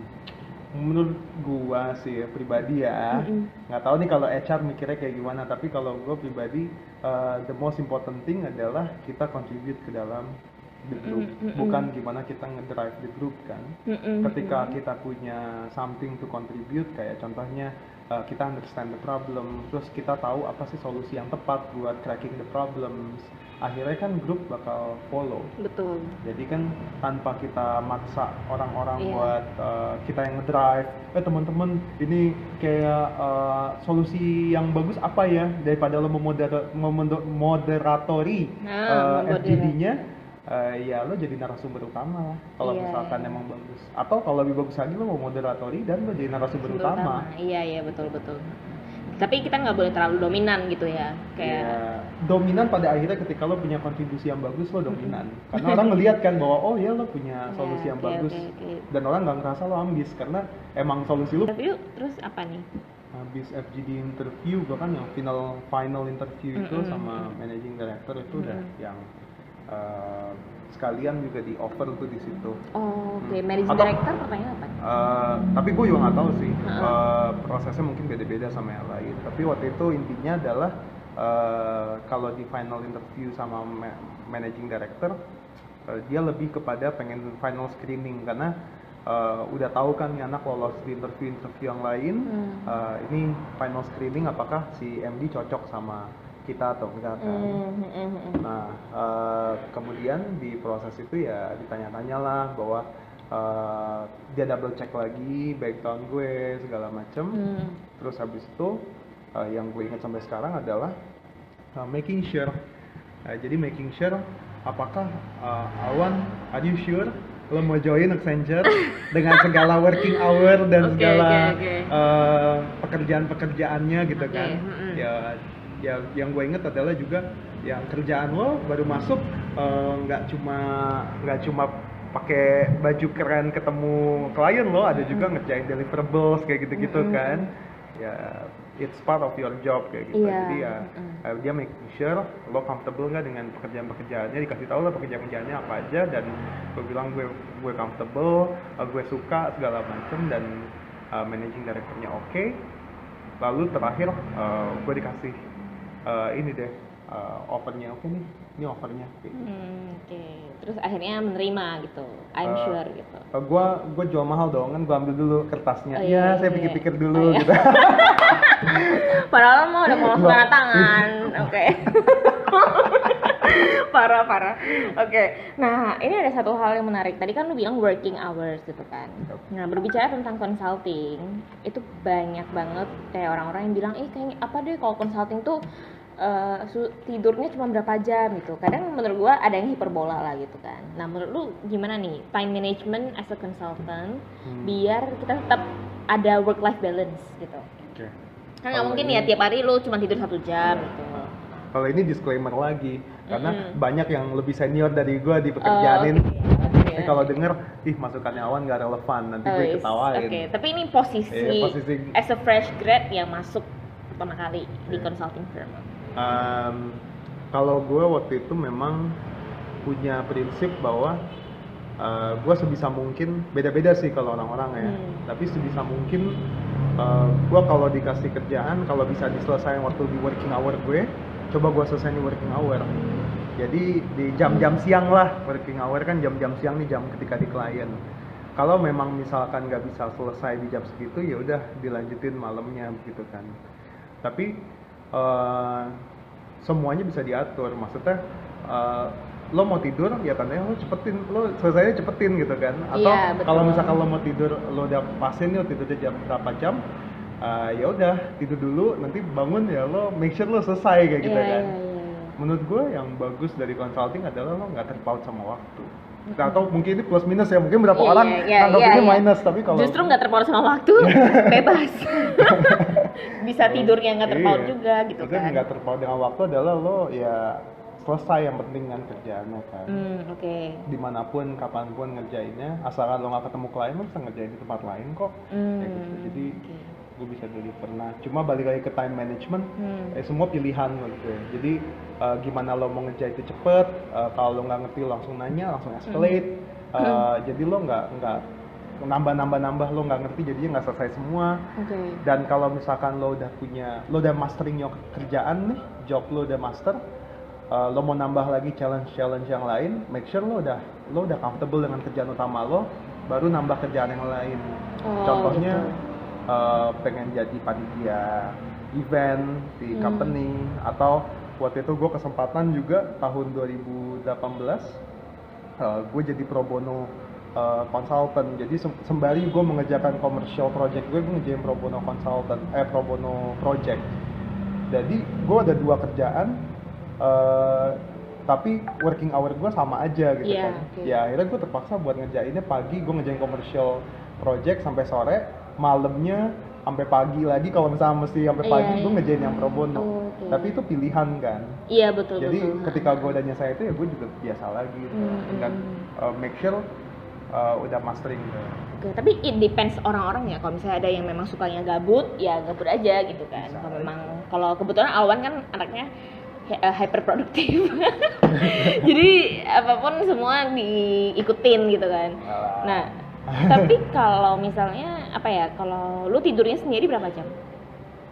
Menurut gua sih ya, pribadi ya nggak tahu nih kalau HR mikirnya kayak gimana tapi kalau gua pribadi uh, the most important thing adalah kita contribute ke dalam the group. Mm-mm, mm-mm. bukan gimana kita ngedrive the group kan. Mm-mm, ketika mm-mm. kita punya something to contribute kayak contohnya uh, kita understand the problem terus kita tahu apa sih solusi yang tepat buat cracking the problems akhirnya kan grup bakal follow Betul. jadi kan tanpa kita maksa orang-orang Iya. buat uh, kita yang ngedrive eh teman-teman ini kayak uh, solusi yang bagus apa ya daripada lo memodera- memodo- moderatori Nah, uh. FGD-nya uh, ya lo jadi narasumber utama lah kalau Iya. misalkan emang bagus atau kalau lebih bagus lagi lo mau moderatori dan lo jadi narasumber Sumber utama Iya iya betul betul. Tapi kita nggak boleh terlalu dominan gitu ya. Kayak Ya, dominan pada akhirnya ketika lo punya kontribusi yang bagus lo dominan [LAUGHS] karena orang ngelihat kan bahwa oh ya lo punya Ya, solusi yang oke, bagus oke, oke. dan orang nggak ngerasa lo ambis karena emang solusi lo Interview terus apa nih? habis FGD interview gua kan yang final final interview itu Mm-mm, sama mm. managing director itu udah Mm-mm. yang uh, sekalian juga di offer tuh di situ Oh, oke. Hmm. Managing Atau- director pertanyaan apa? Uh, tapi gue juga nggak tahu sih Heeh. uh, prosesnya mungkin beda-beda sama yang lain tapi waktu itu intinya adalah uh, kalau di final interview sama ma- managing director uh, dia lebih kepada pengen final screening karena uh, udah tahu kan nih anak lolos di interview-interview yang lain Hmm. uh, ini final screening apakah si MD cocok sama kita atau enggak kan Hmm, hmm, hmm. Nah, eh, kemudian di proses itu ya ditanya-tanya lah bahwa eh, dia double check lagi background gue segala macem. Hmm. Terus habis itu eh, yang gue ingat sampai sekarang adalah eh, making sure. Eh, jadi making sure apakah eh, Awan, are you sure lo mau join Accenture [LAUGHS] dengan segala working hour dan Oke, segala oke, oke. eh, pekerjaan-pekerjaannya gitu Oke, kan mm-mm. ya ya yang gue inget adalah juga yang kerjaan lo baru masuk eh, nggak cuma nggak cuma pakai baju keren ketemu klien lo ada juga ngerjain deliverables kayak gitu-gitu Mm-mm. kan. Ya it's part of your job kayak gitu. Iya, jadi ya eh, dia making sure lo comfortable nggak dengan pekerjaan-pekerjaannya. Dikasih tahu lah pekerjaan-pekerjaannya apa aja dan gue bilang gue gue comfortable eh, gue suka segala macem dan eh, managing directornya oke. Lalu terakhir eh, gue dikasih eh, ini deh eh, offernya oke nih ini offernya kayak gitu. Hmm, Oke. Terus akhirnya menerima gitu. I'm Eh, sure gitu. Eh, gua gua jual mahal dong kan gua ambil dulu kertasnya Oh, iya iya, saya iya. pikir-pikir Oh, dulu iya. gitu [LAUGHS] Padahal mau udah mau tangan. Oke. [LAUGHS] [LAUGHS] parah parah. Oke. Nah, ini ada satu hal yang menarik. Tadi kan lu bilang working hours gitu kan. Nah, berbicara tentang consulting, itu banyak banget kayak orang-orang yang bilang, "Eh, kayaknya apa deh kalau consulting tuh su- tidurnya cuma berapa jam gitu." Kadang menurut gua ada yang hiperbola lah gitu kan. Nah, menurut lu gimana nih time management as a consultant Hmm. biar kita tetap ada work life balance gitu. Oke. Kan nggak mungkin ya tiap hari lu cuma tidur satu jam gitu. Kalau ini disclaimer lagi karena Mm-mm. banyak yang lebih senior dari gua di pekerjaan ini Oh, oke. kalau denger ih masukannya awan gak relevan nanti Oh, gue ketawain Oke, tapi ini posisi, Iya, posisi as a fresh grad yang masuk pertama kali di Iya. consulting firm. Um, kalau gue waktu itu memang punya prinsip bahwa uh, gue sebisa mungkin beda-beda sih kalau orang-orang ya Hmm. tapi sebisa mungkin uh, gue kalau dikasih kerjaan kalau bisa diselesaikan waktu di working hour gue coba gue selesai di working hour. Jadi di jam-jam siang lah working hour kan jam-jam siang nih jam ketika di klien kalau memang misalkan nggak bisa selesai di jam segitu ya udah dilanjutin malamnya gitu kan. Tapi eh, semuanya bisa diatur. Maksudnya eh, lo mau tidur ya tandanya lo cepetin lo selesainya cepetin gitu kan. Atau Iya, betul. kalau misalkan lo mau tidur lo udah pasin nih tidurnya jam berapa jam eh, ya udah tidur dulu nanti bangun ya lo make sure lo selesai kayak gitu Iya, kan iya, iya. menurut gue yang bagus dari consulting adalah lo nggak terpaut sama waktu atau mungkin ini plus minus ya mungkin berapa Iya, orang nganggap iya, ini iya. minus tapi kalau Justru nggak terpaut sama waktu, [LAUGHS] bebas. [LAUGHS] Bisa tidurnya nggak terpaut Iya. juga gitu Maksudnya kan. nggak terpaut dengan waktu adalah lo ya selesai yang penting kan kerjaannya kan Hmm, oke. di mana pun kapan pun ngerjainnya asalkan lo nggak ketemu klien lo bisa ngerjain di tempat lain kok Hmm, Kayak gitu. jadi oke. Gue bisa deliver nah cuma balik lagi ke time management Hmm. eh, semua pilihan menurut gue jadi eh, gimana lo mau ngerjain itu cepet eh, kalau lo nggak ngerti lo langsung nanya langsung escalate Hmm. Eh, jadi lo nggak nggak nambah nambah nambah lo nggak ngerti jadinya nggak selesai semua Oke. dan kalau misalkan lo udah punya lo udah mastering your kerjaan nih job lo udah master uh, lo mau nambah lagi challenge challenge yang lain make sure lo udah lo udah comfortable dengan kerjaan utama lo baru nambah kerjaan yang lain Oh, contohnya gitu. Uh, pengen jadi panitia event di Hmm. company atau waktu itu gue kesempatan juga tahun 2018 uh, gue jadi pro bono uh, consultant jadi sem- sembari gue mengerjakan commercial project gue gue ngerjain pro bono consultant eh pro bono project jadi gue ada dua kerjaan uh, tapi working hour gue sama aja gitu Iya, kan oke. ya akhirnya gue terpaksa buat ngerjainnya pagi gue ngerjain commercial project sampai sore malamnya sampai pagi lagi kalau misalnya mesti sampai Iya, pagi gue iya. ngerjain yang pro bono Oh, oke. tapi itu pilihan kan Iya betul jadi betul. ketika gue udah nyesai itu ya gue juga biasa lagi gitu. Hmm, dan uh, make sure uh, udah mastering gitu. Oke, tapi it depends orang-orang ya. Kalau misalnya ada yang memang sukanya gabut, ya gabut aja gitu kan. Bisa. Kalau memang kalau kebetulan Alwan kan anaknya eh, hyperproduktif. [LAUGHS] Jadi apa pun semua diikutin gitu kan. Nah, tapi [LAUGHS] kalau misalnya apa ya? Kalau lu tidurnya sendiri berapa jam?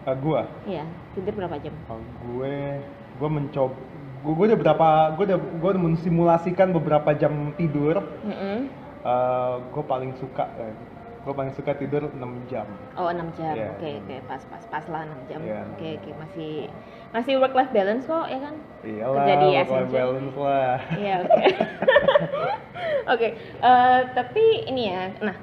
Uh, gue Iya, tidur berapa jam? uh, gue gue mencoba gue, gue udah berapa gue udah gue udah mensimulasikan beberapa jam tidur Mm-mm. Uh, gue paling suka eh, gue paling suka tidur 6 jam Oh, 6 jam. Iya, Oke, enam oke, pas pas pas lah 6 jam. Iya, Oke, enam oke, masih masih work life balance kok, ya kan? Kerja di work life balance lah Iya oke. [LAUGHS] Oke, eh, tapi ini ya, nah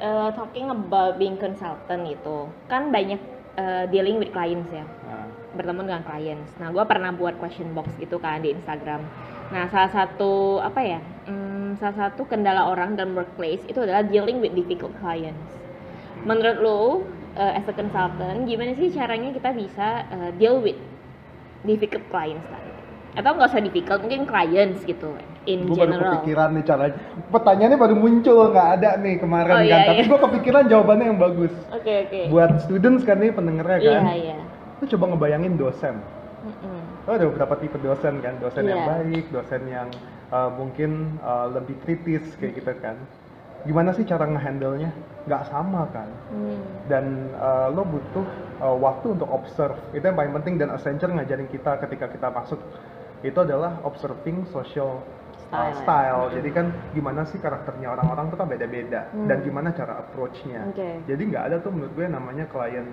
eh, talking about being consultant itu kan banyak eh, dealing with clients ya, nah, bertemu dengan clients. Nah, gue pernah buat question box gitu kan di Instagram. Nah, salah satu apa ya, hmm, salah satu kendala orang dalam workplace itu adalah dealing with difficult clients. Menurut lo, eh, as a consultant, gimana sih caranya kita bisa eh, deal with difficult clients tadi? Atau nggak usah difficult, mungkin clients gitu, in gue baru general. kepikiran nih caranya pertanyaannya baru muncul nggak ada nih kemarin Oh, kan iya, tapi iya. gue kepikiran jawabannya yang bagus Oke oke. buat students kan nih pendengarnya kan Iya iya. lu coba ngebayangin dosen Mm-mm. Oh, ada beberapa tipe dosen kan, dosen yang Iya. baik, dosen yang uh, mungkin uh, lebih kritis kayak gitu kan. Gimana sih cara ngehandle-nya? Nggak sama kan. Hmm. Dan uh, lo butuh uh, waktu untuk observe. Itu yang paling penting dan Accenture ngajarin kita ketika kita masuk itu adalah observing social uh, Style. style. Jadi kan gimana sih karakternya orang-orang tuh kan beda-beda Hmm. dan gimana cara approach-nya. Oke. Jadi nggak ada tuh menurut gue namanya klien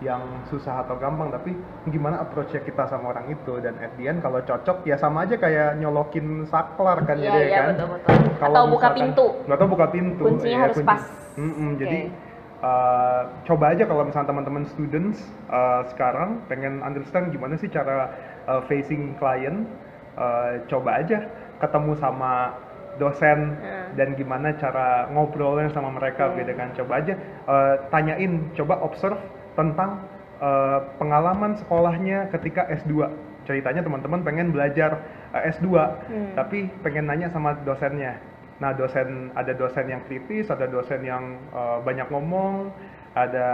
yang susah atau gampang tapi gimana approach-nya kita sama orang itu dan at the end kalau cocok ya sama aja kayak nyolokin saklar kan Iya jadi iya kan betul betul. Kalau Atau buka misalkan- pintu. nggak tahu buka pintu Kuncinya Iya, harus pas. Mm-mm, jadi Oke. uh, coba aja kalau misalnya teman-teman students uh, sekarang pengen understand gimana sih cara uh, facing client uh, coba aja ketemu sama dosen Hmm. dan gimana cara ngobrolnya sama mereka Iya. beda kan coba aja uh, tanyain coba observe tentang uh, pengalaman sekolahnya ketika S2 ceritanya teman-teman pengen belajar uh, S2 Hmm. tapi pengen nanya sama dosennya nah dosen ada dosen yang kritis ada dosen yang uh, banyak ngomong ada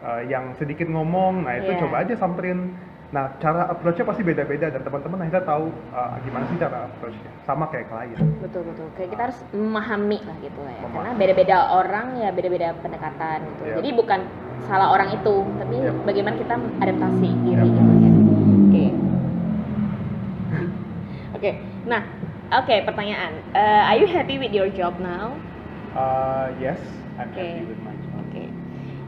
uh, yang sedikit ngomong nah itu Iya. coba aja samperin nah cara approach-nya pasti beda-beda dan teman-teman akhirnya tahu uh, gimana sih cara approach-nya sama kayak klien Betul betul. Kayak kita harus memahami lah gitu lah ya. Memahami. Karena beda-beda orang ya beda-beda pendekatan gitu. Iya. Jadi bukan salah orang itu, tapi Iya. bagaimana kita adaptasi diri Iya. gitu ya. Oke. [LAUGHS] Oke. Nah, oke pertanyaan. Eh, are you happy with your job now? Uh, yes I'm Oke. happy with my job Oke.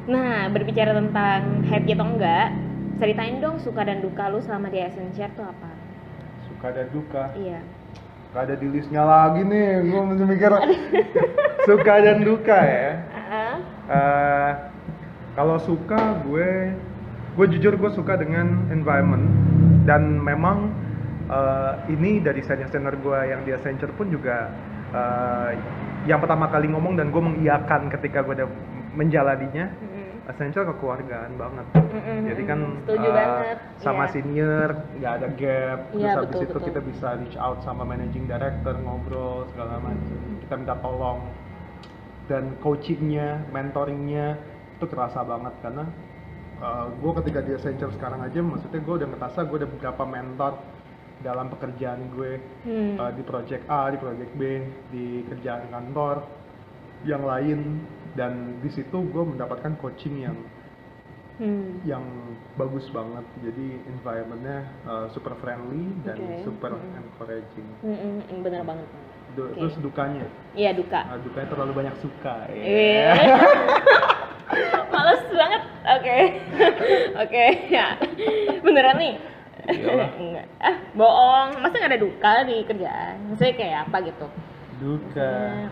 Nah, berbicara tentang happy atau enggak, ceritain dong suka dan duka lu selama di Accenture tuh apa? suka dan duka Iya. Gak ada di listnya lagi nih gue masih mikir [LAUGHS] suka dan duka ya Ah, [LAUGHS] Eh, kalau suka gue gue jujur gue suka dengan environment. Dan memang eh, ini dari senior senior gue yang di Accenture pun juga eh, yang pertama kali ngomong dan gue mengiyakan ketika gue udah menjalaninya Mm-mm. Accenture kekeluargaan banget. Mm-mm, jadi kan setuju eh, banget. sama Iya. senior nggak ada gap. Terus Iya, habis betul, itu betul. kita bisa reach out sama managing director ngobrol segala macam. Kita minta tolong. Dan coachingnya mentoringnya itu kerasa banget karena gue ketika di Accenture sekarang aja maksudnya gue udah ngerasa gue udah beberapa mentor dalam pekerjaan gue Hmm. uh, di project A, di project B, di kerjaan kantor yang lain dan di situ gue mendapatkan coaching yang Hmm. yang bagus banget jadi environmentnya uh, super friendly dan Oke. super Mm. encouraging Mm-mm, mm, bener banget Du- Oke. terus dukanya iya duka uh, dukanya terlalu banyak suka Iya. [LAUGHS] Males banget. Oke. Oke, ya. Beneran nih? [LAUGHS] Enggak. Ah, bohong. Masa nggak ada duka di kerjaan? Maksudnya kayak apa gitu? duka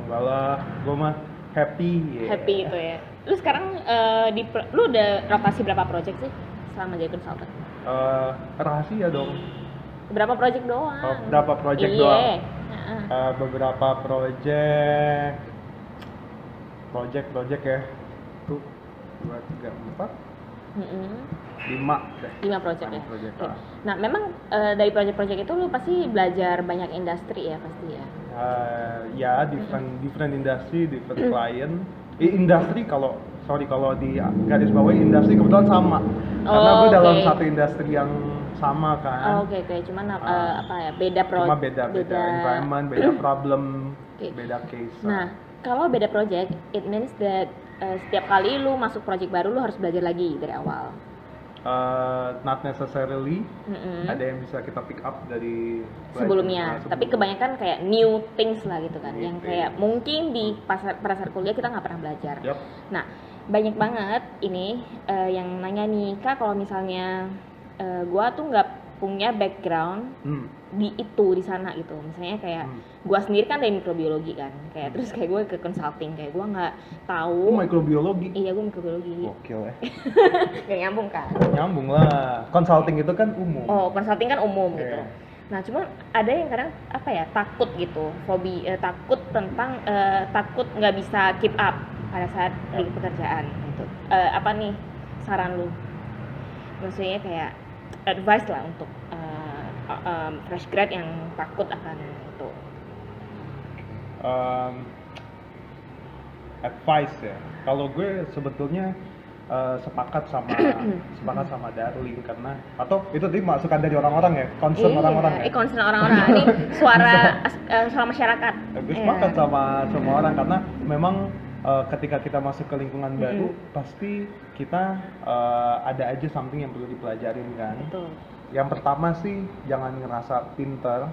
enggak lah gue mah happy ya. Happy gitu ya. Lu sekarang eh, di lu udah rotasi berapa project sih selama jadi consultant? Uh, rahasia dong Berapa project doang? Oh, berapa project Iya. doang? Uh, beberapa project project project ya tuh dua tiga empat Mm-mm. lima deh Lima project ya. Project, Oke. ah. Nah, memang eh, dari project-project itu lu pasti belajar banyak industri ya pasti ya. Uh, ya different different industry different client Eh, industri kalau sorry kalau di garis bawah industri kebetulan sama karena Oh, gue dalam oke. satu industri yang sama kan Oh, Oke oke, cuman uh, Ah. apa ya beda pro cuma beda beda environment beda problem Oke. beda case Nah, kalau beda project, it means that uh, setiap kali lu masuk project baru lu harus belajar lagi dari awal. Uh, not necessarily Mm-mm. ada yang bisa kita pick up dari sebelumnya, uh, tapi sebelum- kebanyakan kayak new things lah gitu kan, New yang things. kayak mungkin di pasar pada saat kuliah kita nggak pernah belajar. Yup. Nah, banyak banget ini uh, yang nanya nih, kak kalau misalnya uh, gua tuh nggak punya background Hmm. Di itu di sana gitu misalnya kayak Hmm. gua sendiri kan dari mikrobiologi kan kayak terus kayak gue ke consulting kayak gua nggak Oh, tahu mikrobiologi. iya gue mikrobiologi Gokil ya. [LAUGHS] gak nyambung kan Nyambung lah. Consulting itu kan umum. oh consulting kan umum Iya. gitu nah cuma ada yang kadang apa ya takut gitu fobi eh, takut tentang eh, takut nggak bisa keep up pada saat di pekerjaan gitu Eh, apa nih saran lu maksudnya kayak advice lah untuk eh, eh, fresh grad yang takut akan itu Um, advice ya. Kalau gue sebetulnya uh, sepakat sama [COUGHS] sepakat sama Darling karena atau itu tadi masukan dari orang-orang ya, concern Iya, orang-orang ya. eh concern orang-orang ini [LAUGHS] suara eh, suara masyarakat. gue Iya. sepakat sama semua orang karena memang uh, ketika kita masuk ke lingkungan baru pasti kita uh, ada aja something yang perlu dipelajarin kan. Betul. Yang pertama sih jangan ngerasa pinter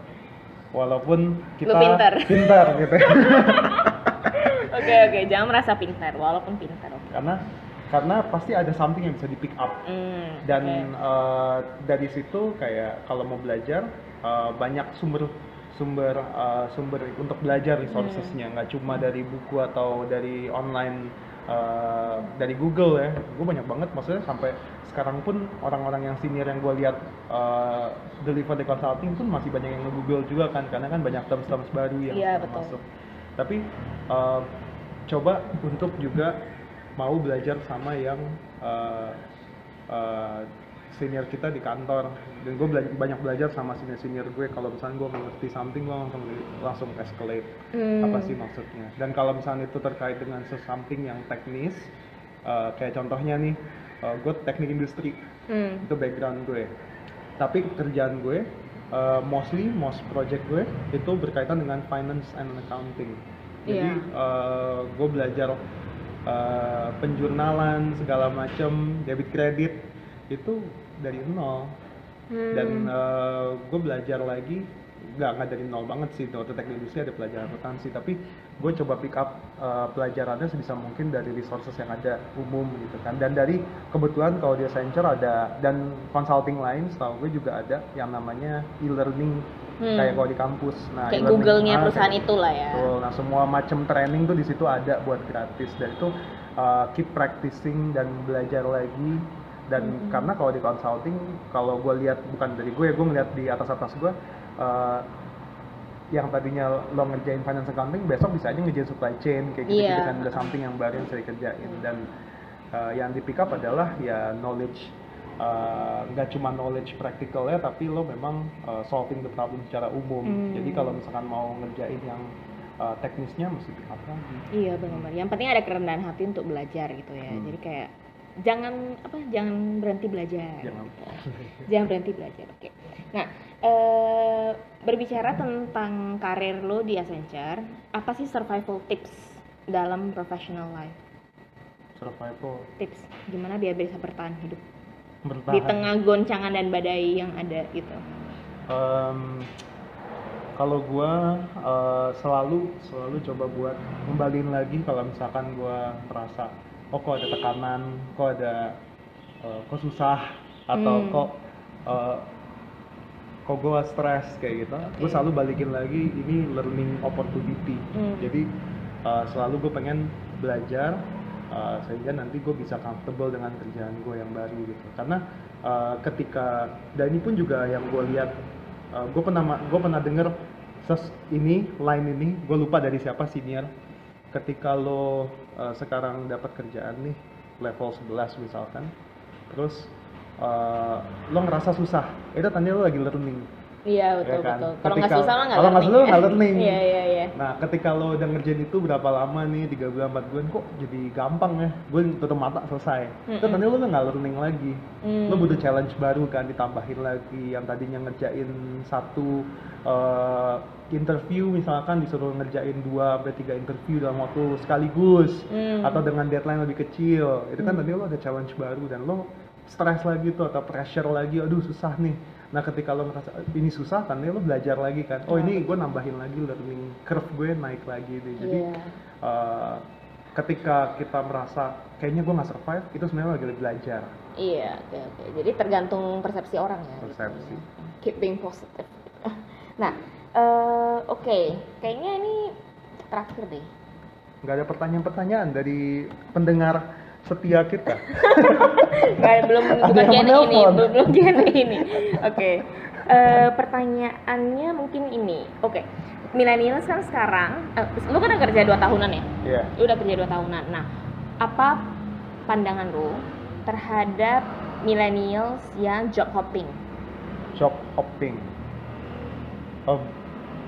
walaupun kita pinter. [LAUGHS] pinter gitu. [LAUGHS] Oke oke, jangan merasa pintar walaupun pintar. Oke. karena karena pasti ada something yang bisa di pick up Hmm, dan oke. uh, dari situ kayak kalau mau belajar uh, banyak sumber sumber uh, sumber untuk belajar resourcesnya nggak cuma dari buku atau dari online uh, dari Google ya gue banyak banget maksudnya sampai sekarang pun orang-orang yang senior yang gue lihat uh, deliver di consulting pun masih banyak yang nge-google juga kan karena kan banyak terms-terms baru yang Iya, sekarang betul. masuk tapi uh, coba untuk juga mau belajar sama yang uh, uh, senior kita di kantor. Dan gue bela- banyak belajar sama senior senior gue. Kalau misalnya gue mengerti something gue langsung langsung escalate. Hmm. apa sih maksudnya? Dan kalau misalnya itu terkait dengan sesuatu yang teknis uh, kayak contohnya nih uh, gue teknik industri. Hmm. itu background gue. Tapi kerjaan gue uh, mostly most project gue itu berkaitan dengan finance and accounting. Jadi Iya. uh, gue belajar uh, penjurnalan segala macam debit kredit itu dari nol. Hmm. dan gue belajar lagi nggak nggak dari nol banget sih. Waktu teknik industri ada pelajaran akuntansi. Tapi gue coba pick up uh, pelajarannya sebisa mungkin dari resources yang ada umum gitu kan. Dan dari kebetulan kalau di Accenture ada dan consulting lain setahu gue juga ada yang namanya e-learning. Hmm. kayak kalau di kampus. Nah Kayak e-learning- Google-nya ah, perusahaan kayak- itulah ya. Betul. Nah, semua macam training tuh di situ ada buat gratis. Dan itu uh, keep practicing dan belajar lagi dan Mm-hmm. karena kalau di consulting kalau gue lihat bukan dari gue gue ngeliat di atas atas gue uh, yang tadinya lo ngerjain finance accounting besok bisa aja ngerjain supply chain kayak gitu, Iya. kan udah something yang baru yang bisa dikerjain dan uh, yang di pick up adalah ya knowledge uh, nggak cuma knowledge practical ya tapi lo memang uh, solving the problem secara umum Hmm. jadi kalau misalkan mau ngerjain yang uh, teknisnya mesti pick up lagi Iya benar-benar. Yang penting ada kerendahan hati untuk belajar gitu ya. Hmm. Jadi kayak jangan apa jangan berhenti belajar. Jangan. gitu. [LAUGHS] jangan berhenti belajar. Oke. Nah eh, berbicara tentang karir lo di Accenture, apa sih survival tips dalam professional life? survival Tips gimana biar bisa bertahan hidup bertahan di tengah goncangan dan badai yang ada gitu. Em, kalau gua eh, selalu selalu coba buat kembaliin lagi kalau misalkan gua merasa oh kok ada tekanan kok ada eh, kok susah atau Hmm. kok eh, kok gua stres kayak gitu gue Oke. selalu balikin lagi ini learning opportunity Hmm. jadi eh, selalu gue pengen belajar eh, sehingga nanti gue bisa comfortable dengan kerjaan gue yang baru gitu karena eh, ketika dan ini pun juga yang gue lihat gue pernah gue pernah denger ses ini line ini gue lupa dari siapa senior ketika lo eh, sekarang dapat kerjaan nih level 11 misalkan. Terus eh, lo ngerasa susah. Itu tandanya lo lagi learning Iya betul Ya kan? betul. Kalau nggak susah mah nggak kalau nggak learning. susah nggak learning. Iya iya iya. Nah, ketika lo udah ngerjain itu berapa lama nih, 3 bulan, 4 bulan, kok jadi gampang ya? Gue tutup mata selesai. Itu Mm-mm. tandanya lo nggak learning lagi. Hmm. Lo butuh challenge baru kan, ditambahin lagi. Yang tadinya ngerjain satu eh, interview misalkan disuruh ngerjain 2 sampai 3 interview dalam waktu sekaligus. Hmm. Atau dengan deadline lebih kecil. Itu kan Hmm. tadi lo ada challenge baru dan lo stres lagi tuh atau pressure lagi, aduh susah nih. Nah ketika lo ngerasa "Eh, ini susah, tandanya lo belajar lagi kan. Oh Iya, ini gue nambahin lagi learning curve gue naik lagi nih. Jadi Iya. eh, ketika kita merasa kayaknya gue nggak survive, itu sebenarnya lagi belajar. Iya, oke oke. Jadi tergantung persepsi orang ya. gitu Persepsi. ya. Keep being positive. [LAUGHS] Nah, eh, oke, kayaknya ini terakhir deh. Nggak ada pertanyaan-pertanyaan dari pendengar setia kita. [LAUGHS] Nggak, belum Ada bukan yang Gen ini, belum belum Gen ini. Oke, Eh, pertanyaannya mungkin ini. Oke, milenial kan sekarang, eh, lu kan udah kerja dua tahunan ya? Iya. Lu udah kerja dua tahunan. Nah, apa pandangan lu terhadap millennials yang job hopping? Job hopping. Oh,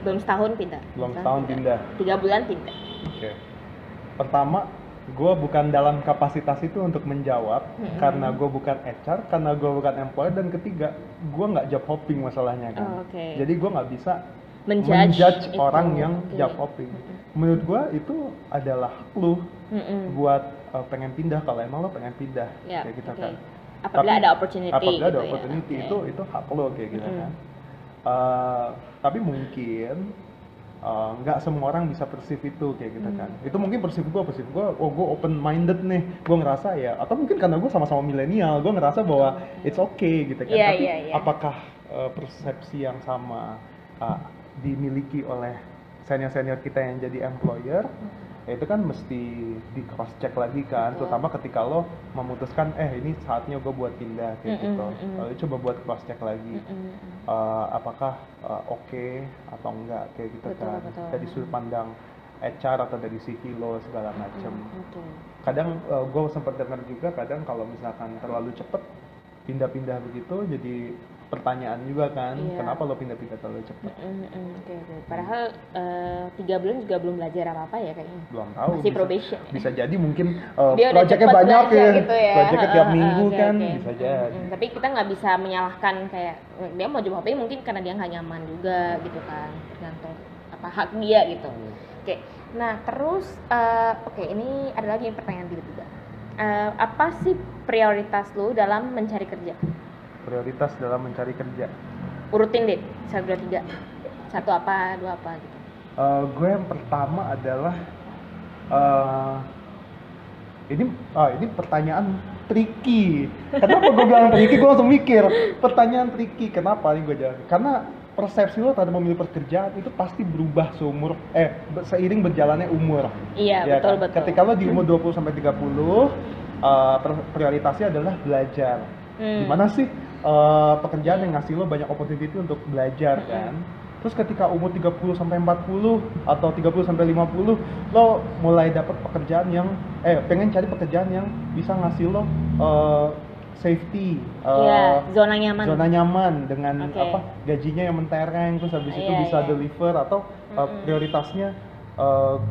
belum setahun pindah belum setahun pindah. tiga bulan pindah Oke. Pertama, gue bukan dalam kapasitas itu untuk menjawab Mm-mm. karena gue bukan HR, karena gue bukan employer, dan ketiga, gue nggak job hopping masalahnya kan. Oh, oke. Jadi gue nggak bisa menjudge, menjudge itu. orang yang Oke. job hopping. Menurut gue itu adalah lu Mm-mm. buat uh, pengen pindah kalau emang lo pengen pindah Ya, kayak gitu oke. kan. apabila Tapi- ada opportunity Apabila ada gitu ya. opportunity Oke. itu itu hak lo kayak gitu Mm-mm. kan. Uh, tapi mungkin uh, nggak semua orang bisa perceive itu kayak gitu Hmm. kan. Itu mungkin perceive gue, perceive gue, oh gue open minded nih, gue ngerasa ya, atau mungkin karena gue sama-sama milenial, gue ngerasa bahwa it's okay gitu kan. Iya, Tapi iya, iya. apakah uh, persepsi yang sama uh, dimiliki oleh senior-senior kita yang jadi employer? Ya itu kan mesti di cross check lagi kan, Betul. terutama ketika lo memutuskan, eh ini saatnya gue buat pindah kayak Mm-mm, gitu. mm. Lalu coba buat cross check lagi Mm-mm. uh, apakah uh, oke atau enggak kayak gitu Betul, kan betul. dari sudut pandang HR atau dari CV lo segala macam Mm, betul. kadang gue sempat dengar juga kadang kalau misalkan terlalu cepet pindah-pindah begitu jadi pertanyaan juga kan Iya. kenapa lo pindah-pindah terlalu Mm-mm, mm, Oke oke. Padahal eh, tiga bulan juga belum belajar apa apa ya kayaknya. belum tahu Masih bisa, probation. ya? bisa jadi mungkin uh, Dia udah proyeknya banyak ya, gitu ya. proyeknya tiap minggu oke, kan oke. bisa jadi mm. Tapi kita nggak bisa menyalahkan kayak dia mau hopping mungkin karena dia nggak nyaman juga gitu kan. Tergantung apa hak dia gitu. Hmm. Oke, nah terus eh, oke ini ada lagi pertanyaan tiba-tiba. Eh, apa sih prioritas lu dalam mencari kerja? Prioritas dalam mencari kerja Urutin deh, satu dua tiga, satu apa, dua apa gitu. Uh, gue yang pertama adalah uh, ini ah, ini pertanyaan tricky. Kenapa gue bilang tricky? Gue langsung mikir pertanyaan tricky. Kenapa nih gue jawab? Karena persepsi lo terhadap memilih pekerjaan itu pasti berubah seumur eh seiring berjalannya umur. Iya Ya betul kan? betul. Ketika lo di umur 20 sampai 30 uh, per- prioritasnya adalah belajar. Hmm. Gimana sih uh, pekerjaan yang ngasih lo banyak opportunity untuk belajar Mm-mm. kan? terus ketika umur 30 sampai 40 atau 30 sampai 50 lo mulai dapat pekerjaan yang eh pengen cari pekerjaan yang bisa ngasih lo eh, safety eh, Iya, zona nyaman. zona nyaman dengan Oke. apa gajinya yang mentereng terus habis itu Iya, bisa iya. deliver atau uh, prioritasnya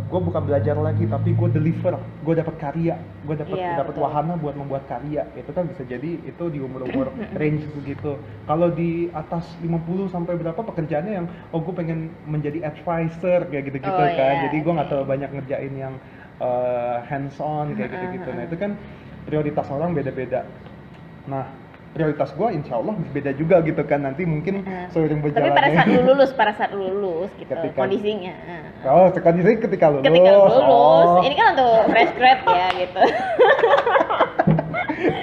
gue bukan belajar lagi tapi gue deliver. Gue dapat karya. Gue dapat Iya, dapat wahana buat membuat karya. Itu kan bisa jadi itu di umur umur [CLEARS THROAT] range segitu kalau di atas 50 sampai berapa pekerjaannya yang oh gue pengen menjadi advisor kayak gitu gitu Oh, kan. iya, jadi gue nggak oke. terlalu banyak ngerjain yang uh, hands on kayak gitu gitu nah itu kan prioritas orang beda beda nah prioritas gue insya Allah beda juga gitu kan nanti mungkin Heeh. seiring Tapi berjalannya pada saat lu [LAUGHS] lulus, pada saat lu lulus gitu Ketika- kondisinya. Heeh. Oh, kondisi ketika lulus. Ketika lu lulus, Oh, ini kan untuk fresh grad ya gitu. [LAUGHS]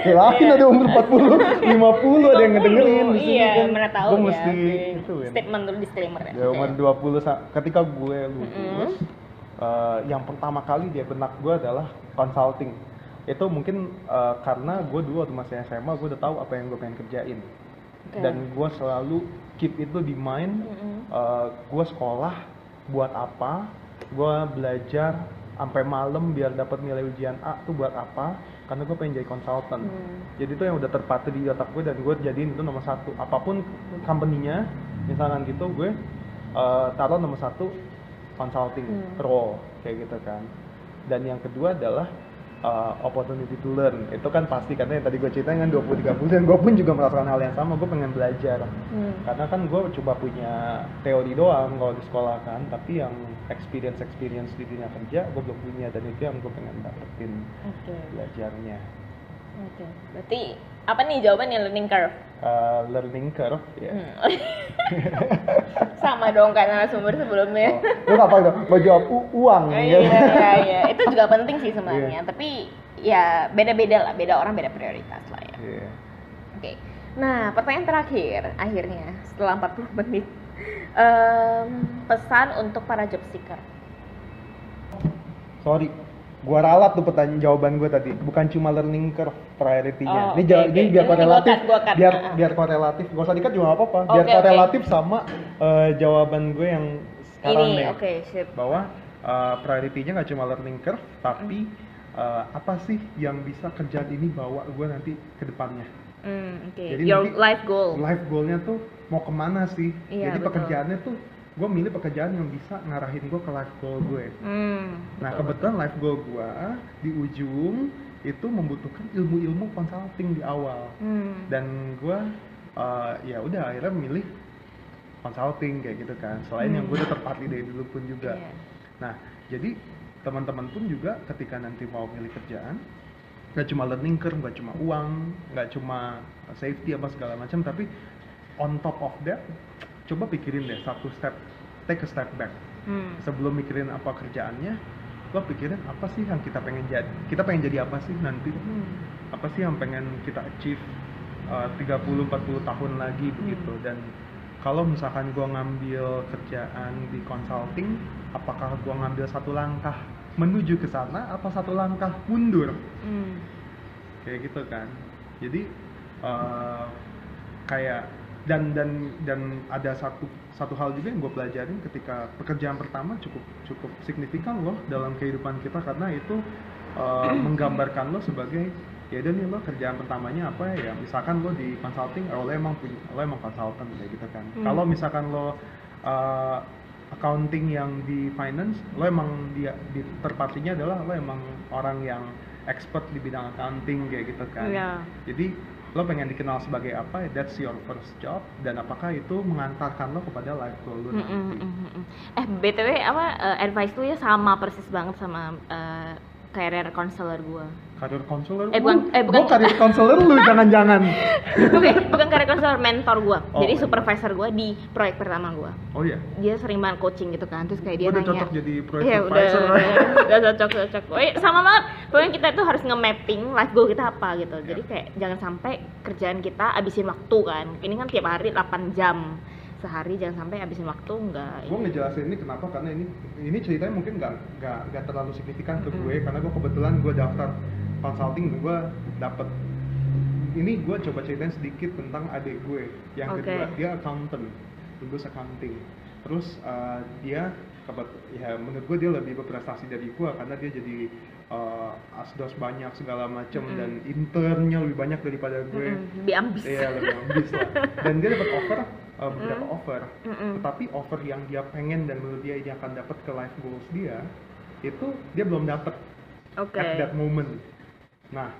kirain ada umur 40, 50 ada yang ngedengerin di sini Iya, kan. mana tahu Gua ya. mesti ituin. Statement dulu disclaimer ya. Ya umur 20 sa- ketika gue lulus, Mm-mm. eh, yang pertama kali dia benak gue adalah consulting. Itu mungkin eh, karena gue dulu waktu masih SMA gue udah tahu apa yang gue pengen kerjain. Oke. Dan gue selalu keep itu di mind. Mm-mm. eh, gue sekolah buat apa? Gue belajar sampai malam biar dapat nilai ujian A tuh buat apa? Karena gue pengen jadi konsultan. Hmm. Jadi itu yang udah terpatri di otak gue dan gue jadiin itu nomor satu. Apa pun company-nya, misalkan gitu gue eh, taruh nomor satu consulting Hmm. role kayak gitu kan. Dan yang kedua adalah eh, opportunity to learn. Itu kan pasti karena yang tadi gue ceritain kan 20 30 dan gue pun juga merasakan hal yang sama. Gue pengen belajar. Hmm. Karena kan gue coba punya teori doang kalau di sekolah kan, tapi yang experience experience di dunia kerja gue belum punya dan itu yang gue pengen dapetin Oke. belajarnya. Oke. Berarti apa nih jawabannya learning curve? Uh, learning curve ya. Hmm. [LAUGHS] Sama dong kayak narasumber sebelumnya. Oh, lu apa itu? Mau jawab uang Oh, ya? iya, iya, iya. Itu juga penting sih sebenarnya. Tapi ya beda-beda lah, beda orang beda prioritas lah ya. Iya. Oke. Nah, pertanyaan terakhir akhirnya setelah 40 menit. Em, pesan untuk para job seeker. Sorry, gua ralat tuh pertanyaan jawaban gua tadi. Bukan cuma learning curve priority-nya. Oh, ini ja- oke. ini biar Ini korelatif, gua cut, gua cut. biar biar korelatif. Gak usah dikat juga nggak apa-apa. Biar oke. korelatif sama eh, jawaban gue yang sekarang Ini, nih. oke, sip. Bahwa eh, priority-nya nggak cuma learning curve, tapi eh, apa sih yang bisa kerjaan ini bawa gue nanti ke depannya? Hmm, oke. Jadi Your nanti life goal. Life goalnya tuh mau ke mana sih? Iya, Jadi betul. pekerjaannya tuh gue milih pekerjaan yang bisa ngarahin gue ke life goal gue. Hmm. Nah betul, kebetulan life goal gue di ujung itu membutuhkan ilmu-ilmu consulting di awal. Hmm. dan gue uh, ya udah akhirnya milih consulting kayak gitu kan. Selain yang gue udah terpatri dari dulu pun juga. Iya. Nah jadi teman-teman pun juga ketika nanti mau milih kerjaan nggak cuma learning curve, nggak cuma uang, nggak cuma safety apa segala macam, tapi on top of that, coba pikirin deh satu step, take a step back. Hmm. Sebelum mikirin apa kerjaannya, lo pikirin apa sih yang kita pengen jadi, kita pengen jadi apa sih nanti, Hmm. apa sih yang pengen kita achieve uh, 30-40 tahun lagi begitu. Dan kalau misalkan gua ngambil kerjaan di consulting, apakah gua ngambil satu langkah menuju ke sana atau satu langkah mundur? Hmm. kayak gitu kan jadi eh, kayak dan dan dan ada satu satu hal juga yang gue pelajarin ketika pekerjaan pertama cukup cukup signifikan loh dalam kehidupan kita karena itu eh, [CLEARS THROAT] menggambarkan lo sebagai ya udah nih lo kerjaan pertamanya apa ya misalkan lo di consulting lo emang punya lo emang consultant kayak gitu kan Hmm. kalau misalkan lo eh, accounting yang di finance lo emang dia di terpartinya adalah lo emang orang yang expert di bidang accounting kayak gitu kan Iya. jadi lo pengen dikenal sebagai apa that's your first job dan apakah itu mengantarkan lo kepada life goal lo Mm, mm, nanti mm, mm. Eh btw apa eh, advice lu ya sama persis banget sama eh, career counselor gua. Karir konselor Eh, bukan- eh, bukan. gue karir konselor lu [LAUGHS] jangan-jangan Oke, bukan career counselor, mentor gua. Oh, Jadi iya. supervisor gua di proyek pertama gua. oh iya Dia sering banget coaching gitu kan, terus kayak dia gue udah nanya. cocok jadi proyek udah, supervisor udah, udah cocok cocok. Oh, iya, sama banget. Pokoknya kita tuh harus nge-mapping life goal kita apa gitu. Jadi Iya. kayak jangan sampai kerjaan kita abisin waktu kan. Ini kan tiap hari 8 jam sehari jangan sampai abisin waktu enggak gue ngejelasin ini kenapa karena ini ini ceritanya mungkin nggak nggak nggak terlalu signifikan ke gue karena gue kebetulan gue daftar consulting gue dapet ini gue coba ceritain sedikit tentang adik gue yang Oke. kedua dia accountant lulus accounting terus uh, dia kebet- ya menurut gue dia lebih berprestasi dari gue karena dia jadi uh, asdos banyak segala macem Mm-mm. dan internnya lebih banyak daripada gue Mm-mm, lebih ambis Iya lebih ambis lah. Dan dia dapat offer uh, beberapa Mm. offer. Mm-mm. Tetapi offer yang dia pengen dan menurut dia ini akan dapat ke life goals dia itu dia belum dapat oke at that moment. Nah,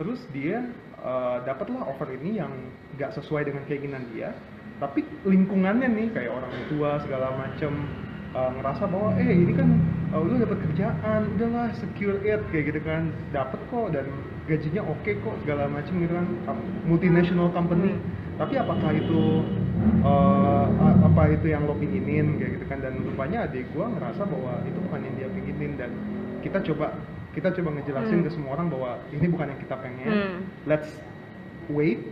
terus dia uh, dapatlah offer ini yang nggak sesuai dengan keinginan dia. Tapi lingkungannya nih kayak orang tua segala macem uh, ngerasa bahwa eh ini kan uh, lu dapat kerjaan, udahlah secure it kayak gitu kan, dapat kok dan gajinya oke kok segala macem gitu kan, multinational company. Tapi apakah itu uh, apa itu yang lo pinginin kayak gitu kan dan rupanya adik gua ngerasa bahwa itu bukan yang dia pinginin dan kita coba kita coba ngejelasin Hmm. ke semua orang bahwa ini bukan yang kita pengen Hmm. let's wait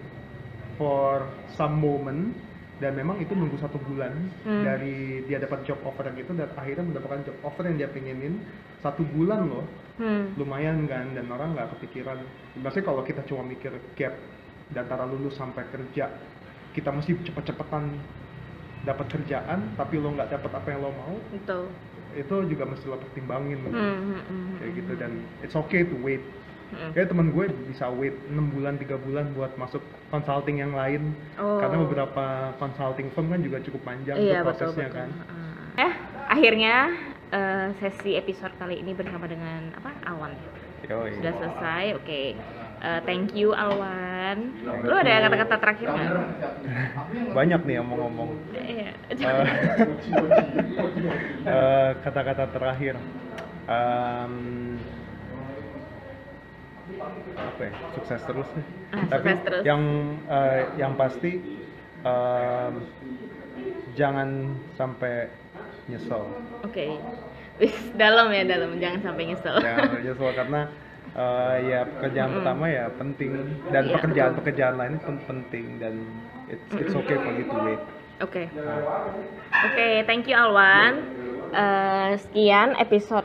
for some moment dan memang itu nunggu satu bulan Hmm. dari dia dapat job offer yang itu dan akhirnya mendapatkan job offer yang dia pengenin satu bulan loh Hmm. lumayan kan dan orang nggak kepikiran maksudnya kalau kita cuma mikir gap dan antara lulus sampai kerja kita mesti cepet-cepetan dapat kerjaan tapi lo nggak dapat apa yang lo mau itu itu juga mesti lo pertimbangin Hmm, hmm, hmm, kayak gitu dan it's okay to wait Hmm. kayak teman gue bisa wait 6 bulan 3 bulan buat masuk consulting yang lain Oh. karena beberapa consulting firm kan juga cukup panjang iya betul prosesnya betul kan Ah. eh akhirnya eh, sesi episode kali ini bersama dengan apa Awan Yoi. sudah selesai oke Eh, thank you Alwan. Lu ada kata-kata terakhir nggak? [LAUGHS] Banyak nih ngomong-ngomong Iya. Eh, [LAUGHS] eh, kata-kata terakhir. Em, apa ya? Sukses terus nih Ah, tapi sukses terus. yang eh, yang pasti em, jangan sampai nyesel. Oke. Wis [LAUGHS] dalam ya dalam. Jangan sampai nyesel. Jangan sampai nyesel karena eh, ya pekerjaan pertama ya penting dan Iya, pekerjaan betul. pekerjaan lain pun penting dan it's it's okay for you to wait Oke. Oke, thank you Alwan. Eh, sekian episode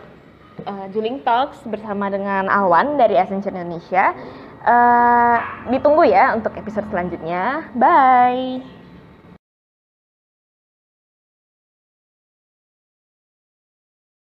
eh, Juling Talks bersama dengan Alwan dari Accenture Indonesia. Eh, ditunggu ya untuk episode selanjutnya. Bye.